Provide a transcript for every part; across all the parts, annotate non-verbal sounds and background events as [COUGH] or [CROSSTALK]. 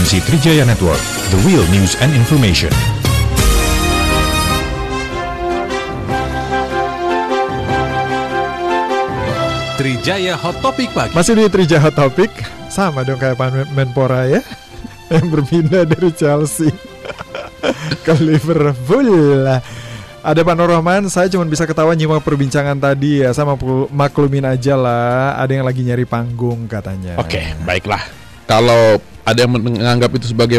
frekuensi Trijaya Network, the real news and information. Trijaya Hot Topic pagi. Masih di Trijaya Hot Topic Sama dong kayak Pan Menpora ya [LAUGHS] Yang berpindah dari Chelsea [LAUGHS] Ke Liverpool Ada Pak Nur Rahman Saya cuma bisa ketawa nyimak perbincangan tadi ya Sama maklumin aja lah Ada yang lagi nyari panggung katanya Oke, baiklah. Kalau ada yang menganggap itu sebagai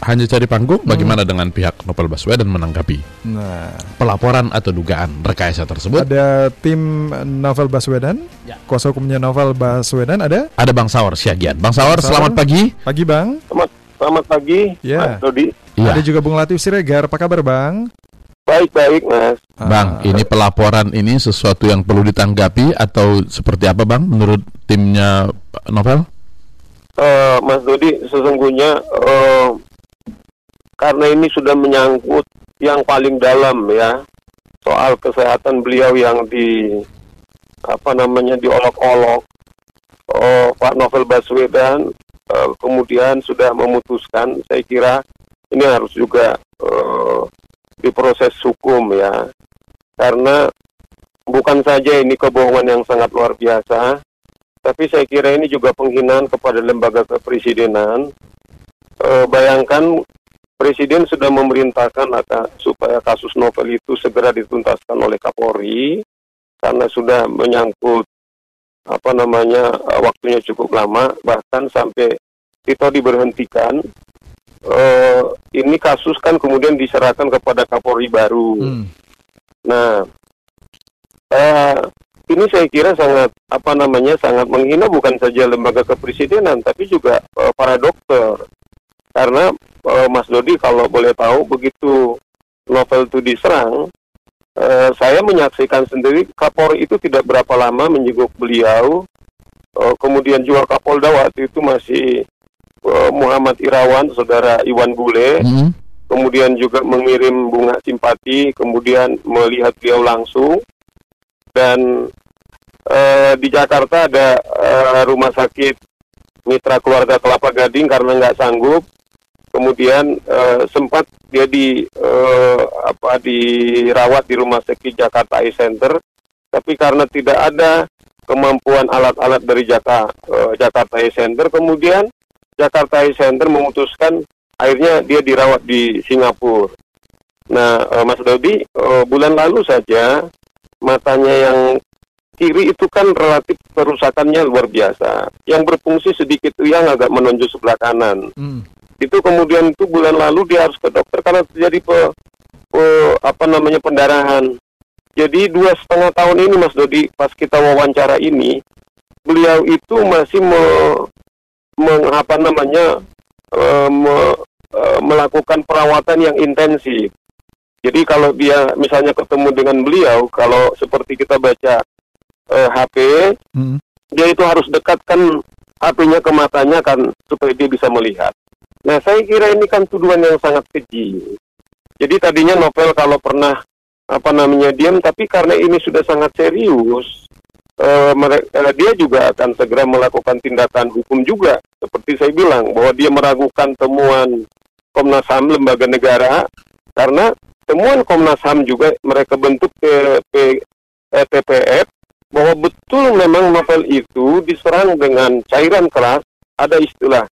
hanya cari panggung, bagaimana dengan pihak Novel Baswedan menanggapi Nah pelaporan atau dugaan rekayasa tersebut? Ada tim Novel Baswedan Ya. Kuasa hukumnya Novel Baswedan ada Ada Bang Sawar Siagian. Bang Sawar, Bang Sawar. selamat pagi. Pagi Bang Selamat, selamat pagi, Ya. Mas Dodi. Iya. Ada juga Bung Latif Siregar Apa kabar Bang? Baik-baik, Mas. Bang, Ah, ini pelaporan ini sesuatu yang perlu ditanggapi atau seperti apa, Bang? Menurut timnya Novel? Eh, Mas Dodi, sesungguhnya eh, karena ini sudah menyangkut yang paling dalam ya soal kesehatan beliau yang di apa namanya diolok-olok. Oh, Pak Novel Baswedan eh, kemudian sudah memutuskan, saya kira ini harus juga eh, diproses hukum ya, karena bukan saja ini kebohongan yang sangat luar biasa, tapi saya kira ini juga penghinaan kepada lembaga kepresidenan. Eh, bayangkan Presiden sudah memerintahkan aka- supaya kasus novel itu segera dituntaskan oleh Kapolri karena sudah menyangkut apa namanya eh, waktunya cukup lama bahkan sampai Tito diberhentikan. Eh, ini kasus kan kemudian diserahkan kepada Kapolri baru. hmm. Nah, eh, ini saya kira sangat apa namanya sangat menghina bukan saja lembaga kepresidenan tapi juga eh, para dokter. Karena eh, Mas Dodi kalau boleh tahu begitu novel itu diserang, eh, saya menyaksikan sendiri Kapolri itu tidak berapa lama menjenguk beliau. Eh, kemudian juga Kapolda waktu itu masih eh, Muhammad Irawan, saudara Iwan Bule Hmm. kemudian juga mengirim bunga simpati, kemudian melihat beliau langsung. Dan eh, di Jakarta ada eh, rumah sakit mitra keluarga Kelapa Gading karena nggak sanggup. Kemudian eh, sempat dia di eh, apa dirawat di rumah sakit Jakarta Eye Center, tapi karena tidak ada kemampuan alat-alat dari Jaka, eh, Jakarta Eye Center, kemudian Jakarta Eye Center memutuskan akhirnya dia dirawat di Singapura. Nah, eh, Mas Dodi, eh, bulan lalu saja matanya yang kiri itu kan relatif kerusakannya luar biasa. Yang berfungsi sedikit yang agak menonjol sebelah kanan. Hmm. Itu kemudian itu bulan lalu dia harus ke dokter karena terjadi pe, pe- apa namanya pendarahan. Jadi dua setengah tahun ini Mas Dodi pas kita wawancara ini beliau itu masih me, meng- apa namanya eh, me- eh, melakukan perawatan yang intensif. Jadi kalau dia misalnya ketemu dengan beliau, kalau seperti kita baca eh, HP, Hmm. dia itu harus dekatkan HP-nya ke matanya kan supaya dia bisa melihat. Nah, saya kira ini kan tuduhan yang sangat keji. Jadi tadinya novel kalau pernah apa namanya diam, tapi karena ini sudah sangat serius, eh, mere- eh, dia juga akan segera melakukan tindakan hukum juga. Seperti saya bilang bahwa dia meragukan temuan Komnas HAM lembaga negara karena temuan Komnas HAM juga mereka bentuk TPF bahwa betul memang novel itu diserang dengan cairan keras, ada istilah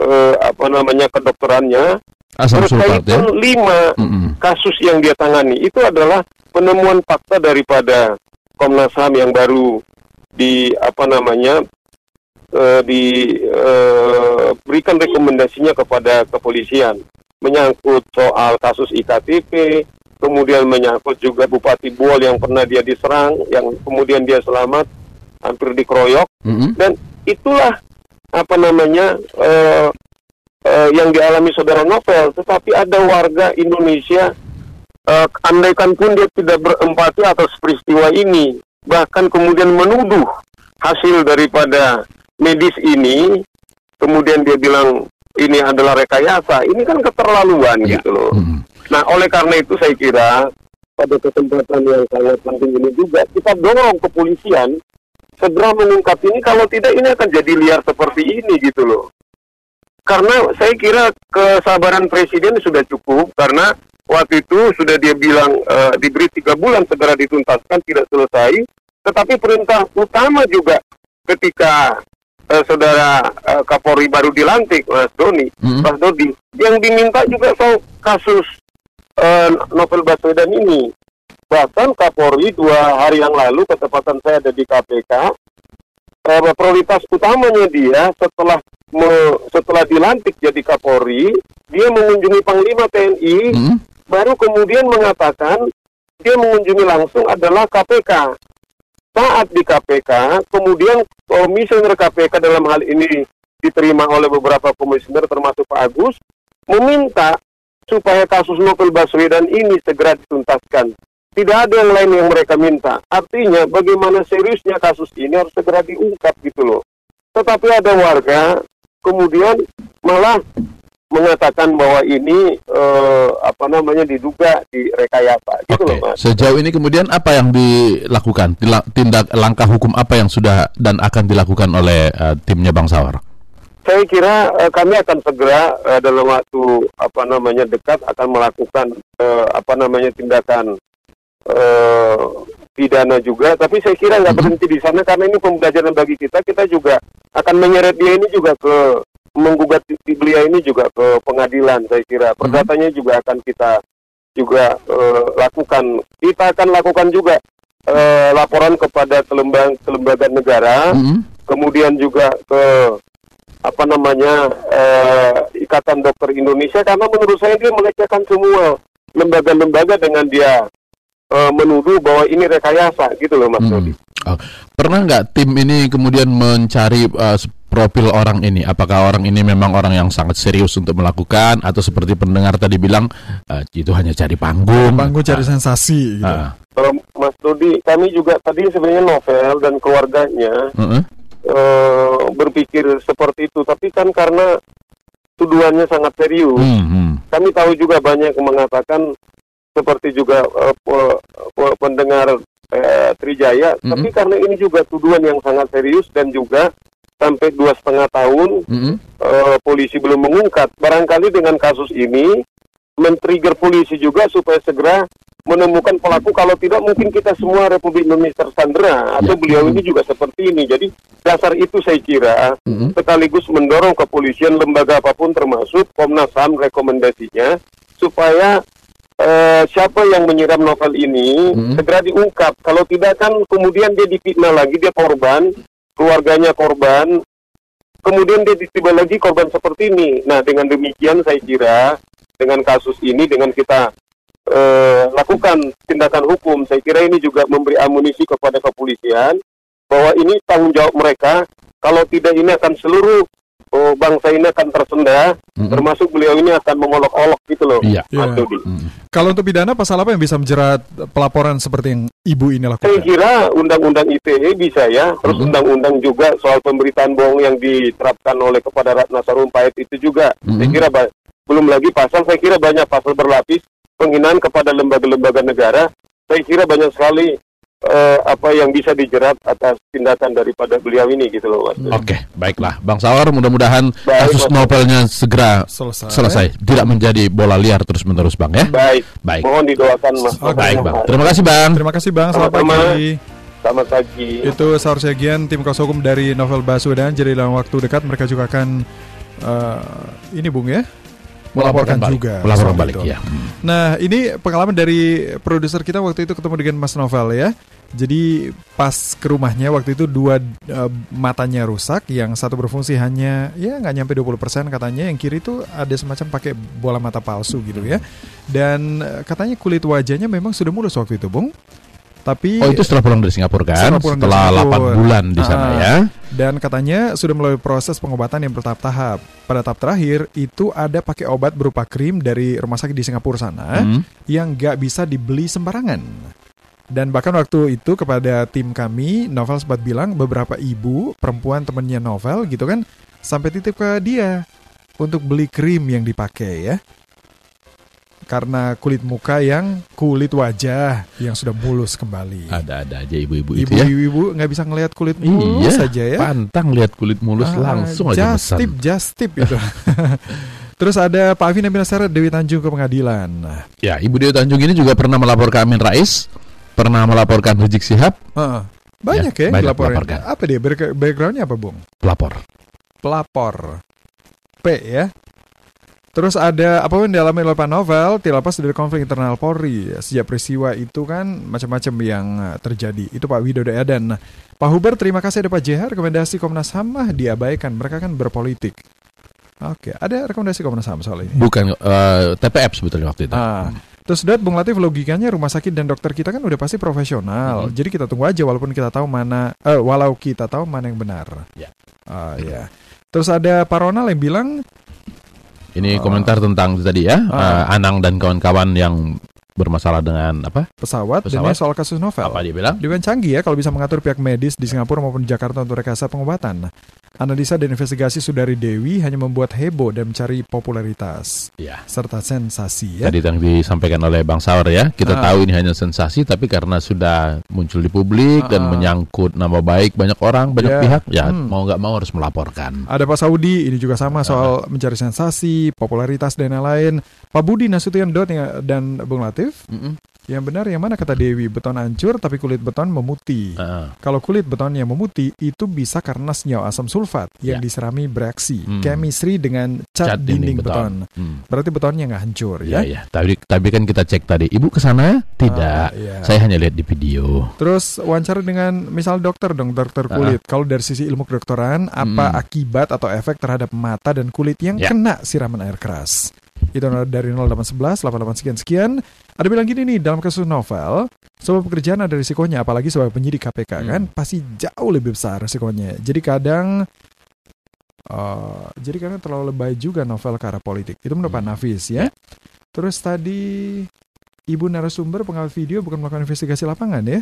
eh, apa namanya kedokterannya Asam sulfat ya. lima Mm-mm. kasus yang dia tangani itu adalah penemuan fakta daripada Komnas HAM yang baru di apa namanya eh, diberikan rekomendasinya kepada kepolisian menyangkut soal kasus iktp kemudian menyangkut juga Bupati Buol yang pernah dia diserang yang kemudian dia selamat hampir dikeroyok Mm-mm. dan itulah apa namanya eh, eh, yang dialami saudara Novel, tetapi ada warga Indonesia eh, andaikan pun dia tidak berempati atas peristiwa ini, bahkan kemudian menuduh hasil daripada medis ini, kemudian dia bilang ini adalah rekayasa, ini kan keterlaluan Ya. gitu loh. Mm-mm. Nah, oleh karena itu saya kira pada kesempatan yang sangat penting ini juga kita dorong kepolisian segera mengungkap ini kalau tidak ini akan jadi liar seperti ini gitu loh. karena saya kira kesabaran presiden sudah cukup karena waktu itu sudah dia bilang eh, diberi tiga bulan segera dituntaskan tidak selesai, tetapi perintah utama juga ketika eh, saudara eh, Kapolri baru dilantik Mas Doni, Mm-mm. Mas Dodi, yang diminta juga soal kasus eh, Novel Baswedan ini. Bahkan Kapolri dua hari yang lalu ketepatan saya ada di KPK, eh, prioritas utamanya dia setelah me- setelah dilantik jadi Kapolri, dia mengunjungi Panglima TNI, Mm-mm. baru kemudian mengatakan dia mengunjungi langsung adalah KPK. Saat di KPK, kemudian komisioner KPK dalam hal ini diterima oleh beberapa komisioner termasuk Pak Agus, meminta supaya kasus Novel Baswedan ini segera dituntaskan. Tidak ada yang lain yang mereka minta. Artinya bagaimana seriusnya kasus ini harus segera diungkap gitu loh. Tetapi ada warga kemudian malah mengatakan bahwa ini eh, apa namanya diduga direkayasa gitu Oke, loh Mas. sejauh ini kemudian apa yang dilakukan? Tindak langkah hukum apa yang sudah dan akan dilakukan oleh eh, timnya Bang Sawar? Saya kira eh, kami akan segera eh, dalam waktu apa namanya dekat akan melakukan eh, apa namanya tindakan eh, pidana juga. Tapi saya kira nggak Mhm. berhenti di sana karena ini pembelajaran bagi kita. Kita juga akan menyeret dia ini juga ke menggugat di beliau ini juga ke pengadilan. Saya kira perdatanya juga akan kita juga eh, lakukan. Kita akan lakukan juga eh, laporan kepada kelembagaan negara Mm-mm. kemudian juga ke apa namanya eh, Ikatan Dokter Indonesia karena menurut saya dia melecehkan semua lembaga-lembaga dengan dia eh, menuduh bahwa ini rekayasa gitu loh Mas. Dodi. Oh, Pernah nggak tim ini kemudian mencari eh, profil orang ini? Apakah orang ini memang orang yang sangat serius untuk melakukan atau seperti pendengar tadi bilang eh, itu hanya cari panggung? Panggung cari Ah, sensasi gitu. Kalau Mas Dodi, kami juga tadi sebenarnya novel dan keluarganya heeh. Eh, berpikir seperti itu, tapi kan karena tuduhannya sangat serius, Hmm, hmm. kami tahu juga banyak yang mengatakan seperti juga pe- pendengar eh, Trijaya, Mhm. tapi karena ini juga tuduhan yang sangat serius dan juga sampai dua setengah tahun Mm-mm. eh, polisi belum mengungkap. Barangkali dengan kasus ini men-trigger polisi juga supaya segera menemukan pelaku. Kalau tidak mungkin kita semua Republik Indonesia tersandera atau Ya. beliau ini juga seperti ini. Jadi dasar itu saya kira Mm-mm. sekaligus mendorong kepolisian lembaga apa pun termasuk Komnas HAM rekomendasinya supaya eh, siapa yang menyiram novel ini Mhm. segera diungkap. Kalau tidak kan kemudian dia difitnah lagi dia korban, keluarganya korban, kemudian dia tiba lagi korban seperti ini. Nah dengan demikian saya kira dengan kasus ini dengan kita eh, lakukan tindakan hukum, saya kira ini juga memberi amunisi kepada kepolisian bahwa ini tanggung jawab mereka. Kalau tidak ini akan seluruh oh, bangsa ini akan tersendah, Mm-mm. termasuk beliau ini akan mengolok-olok gitu loh, Iya. Mas. Dodi. Mm. Kalau untuk pidana pasal apa yang bisa menjerat pelaporan seperti yang ibu ini Saya lakukan? kira undang-undang ITE bisa ya, terus undang-undang juga soal pemberitaan bohong yang diterapkan oleh kepada Ratna Sarumpait itu juga. Saya Mhm. kira ba- belum lagi pasal, saya kira banyak pasal berlapis penghinaan kepada lembaga-lembaga negara. Saya kira banyak sekali eh, apa yang bisa dijerat atas tindakan daripada beliau ini gitu loh, Mas. Oke, baiklah, Bang Sawar. Mudah-mudahan Baik, kasus novelnya segera Selesai. selesai, tidak menjadi bola liar terus-menerus, Bang ya. Baik, Baik, mohon didoakan Mas. Oke. baik, Bang. Terima kasih, Bang. Terima kasih Bang, selamat pagi. Selamat pagi. Itu Saur Segian, tim kuasa hukum dari Novel Baswedan. Jadi dalam waktu dekat mereka juga akan eh, ini Bung ya, melaporkan balik. juga. Melaporkan balik, itu. ya. Nah, ini pengalaman dari produser kita waktu itu ketemu dengan Mas Novel ya. Jadi pas ke rumahnya waktu itu dua eh, matanya rusak, yang satu berfungsi hanya ya nggak nyampe 20% katanya, yang kiri itu ada semacam pakai bola mata palsu gitu ya. Dan eh, katanya kulit wajahnya memang sudah mulus waktu itu, Bung. Tapi Oh, itu setelah pulang dari Singapura kan? Setelah Setelah Singapura. 8 bulan di sana Ah. ya. dan katanya sudah melalui proses pengobatan yang bertahap-tahap. Pada tahap terakhir itu ada pakai obat berupa krim dari rumah sakit di Singapura sana Hmm. yang nggak bisa dibeli sembarangan. Dan bahkan waktu itu kepada tim kami, Novel sempat bilang beberapa ibu, perempuan temennya Novel gitu kan, sampai titip ke dia untuk beli krim yang dipakai ya. Karena kulit muka yang kulit wajah yang sudah mulus kembali. Ada-ada aja ibu-ibu itu ya. Ibu-ibu nggak bisa ngelihat kulit mulus Iya, saja ya. pantang lihat kulit mulus Ah, langsung aja just pesan. tip, just tip itu. [LAUGHS] Terus ada Pak Afin Nabila Seret Dewi Tanjung ke pengadilan. Ya, Ibu Dewi Tanjung ini juga pernah melapor ke Amin Rais, pernah melaporkan Rizik Sihab, heeh. banyak ya, Ya, banyak dilaporin. melaporkan. Apa dia Back- backgroundnya apa, Bung? pelapor. Pelapor. P ya. Terus ada apa yang dialami oleh Pak Novel tidak lepas dari konflik internal Polri sejak peristiwa itu kan macam-macam yang eh, terjadi itu Pak Widodo Edan. Nah, Pak Huber terima kasih ada Pak JH rekomendasi Komnas HAM mah diabaikan mereka kan berpolitik. Oke ada rekomendasi Komnas HAM soal ini. Bukan eh, TPF sebetulnya waktu itu. Ah, terus Dad Bung Latif logikanya rumah sakit dan dokter kita kan udah pasti profesional. Mhm. Jadi kita tunggu aja walaupun kita tahu mana eh walau kita tahu mana yang benar. Ya. Ah ya. Terus ada Pak Ronald yang bilang Ini komentar tentang tadi ya, eh, Anang dan kawan-kawan yang bermasalah dengan apa? pesawat, dan Pesawat. ini soal kasus novel. Apa dia bilang? Dewan canggih ya kalau bisa mengatur pihak medis di Singapura maupun Jakarta untuk rekayasa pengobatan. Analisa dan investigasi Sudari Dewi hanya membuat heboh dan mencari popularitas Ya. serta sensasi ya. Tadi yang disampaikan oleh Bang Saur ya, kita Ah. tahu ini hanya sensasi, tapi karena sudah muncul di publik dan Ah. menyangkut nama baik banyak orang, banyak Ya. pihak, ya Hmm. mau nggak mau harus melaporkan. Ada Pak Saudi, ini juga sama soal mencari sensasi, popularitas dan lain-lain. Pak Budi Nasution Dot yang- dan Bung Latif, Mm-mm. yang benar yang mana kata Dewi, beton hancur tapi kulit beton memutih. Ah. Kalau kulit beton yang memutih itu bisa karena senyawa asam sulfat yang Ya. diserami bereaksi, Hmm. chemistry dengan cat, Cat dinding, beton. Hmm. Berarti betonnya nggak hancur Ya, ya? ya. Tapi, tapi kan kita cek tadi, ibu ke sana? Tidak. Ah, iya. Saya hanya lihat di video. Terus wawancara dengan misal dokter dong, dokter kulit. Kalau dari sisi ilmu kedokteran, apa Hmm. akibat atau efek terhadap mata dan kulit yang Ya. kena siraman air keras? Itu dari 0811 88 sekian sekian. Ada bilang gini nih dalam kasus novel, sebuah pekerjaan ada risikonya, apalagi sebagai penyidik KPK Hmm. kan pasti jauh lebih besar risikonya. Jadi kadang eh, jadi kadang terlalu lebay juga novel ke arah politik. Itu menurut Pak Hmm. Nafis ya. Terus tadi ibu narasumber pengawal video bukan melakukan investigasi lapangan ya.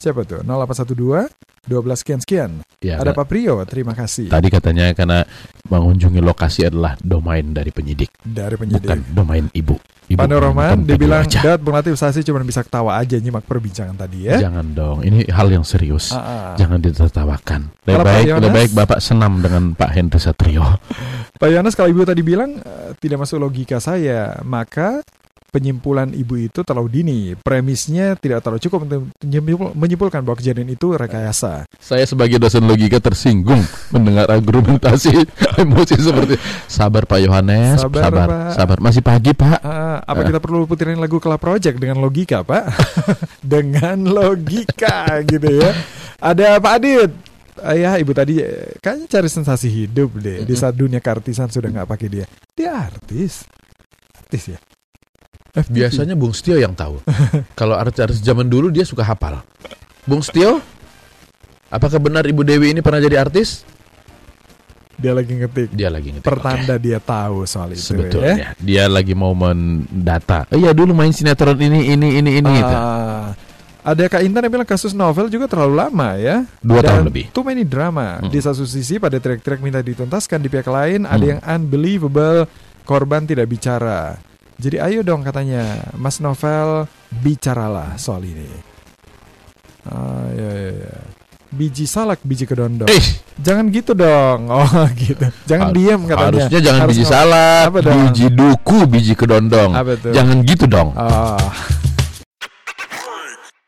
Siapa tuh? 0812 12 sekian sekian. Ya, Ada Pak Prio, terima kasih. Tadi katanya karena mengunjungi lokasi adalah domain dari penyidik, Dari penyidik. bukan domain ibu. Ibu Pak Nur Rohman, menonton dia video bilang, aja. Dad, Bung Latif, saya sih cuma bisa ketawa aja nyimak perbincangan tadi ya. Jangan dong, ini hal yang serius. Ah, ah. Jangan ditertawakan. Lebih baik, Yonas? lebih baik Bapak senam dengan Pak Henry Satrio. [LAUGHS] Pak Yohanes, kalau ibu tadi bilang eh, tidak masuk logika saya, maka penyimpulan ibu itu terlalu dini. Premisnya tidak terlalu cukup untuk menyimpul- menyimpulkan bahwa kejadian itu rekayasa. Saya sebagai dosen logika tersinggung mendengar argumentasi [LAUGHS] emosi seperti sabar Pak Yohanes, Sabar, sabar, Pak. sabar. Masih pagi Pak. Ah, apa Eh. kita perlu putirin lagu Club Project dengan logika, Pak? [LAUGHS] dengan logika gitu ya. Ada Pak Adit. Ayah, ibu tadi kayaknya cari sensasi hidup deh. Di saat dunia keartisan sudah nggak pakai dia. Dia artis. Artis ya. FTV. [LAUGHS] Biasanya Bung Stio yang tahu. [LAUGHS] Kalau artis-artis zaman dulu dia suka hafal. Bung Stio, apakah benar Ibu Dewi ini pernah jadi artis? dia lagi ngetik. Dia lagi ngetik. Pertanda dia tahu soal itu ya. Sebetulnya dia lagi mau mendata. Oh iya dulu main sinetron ini ini ini ini gitu. Ah, ada Kak Intan yang bilang kasus novel juga terlalu lama ya. Dua Dan tahun lebih. Too many drama. Hmm. Di satu sisi pada track-track minta dituntaskan di pihak lain ada Hmm. yang unbelievable korban tidak bicara. Jadi ayo dong katanya Mas Novel bicaralah soal ini. Ah ya ya ya. Biji salak, biji kedondong. Eh, Jangan gitu dong. [LAUGHS] Oh gitu. Jangan Har- diam katanya. harusnya jangan Harus biji dong? biji duku, biji kedondong. Jangan gitu dong. Oh.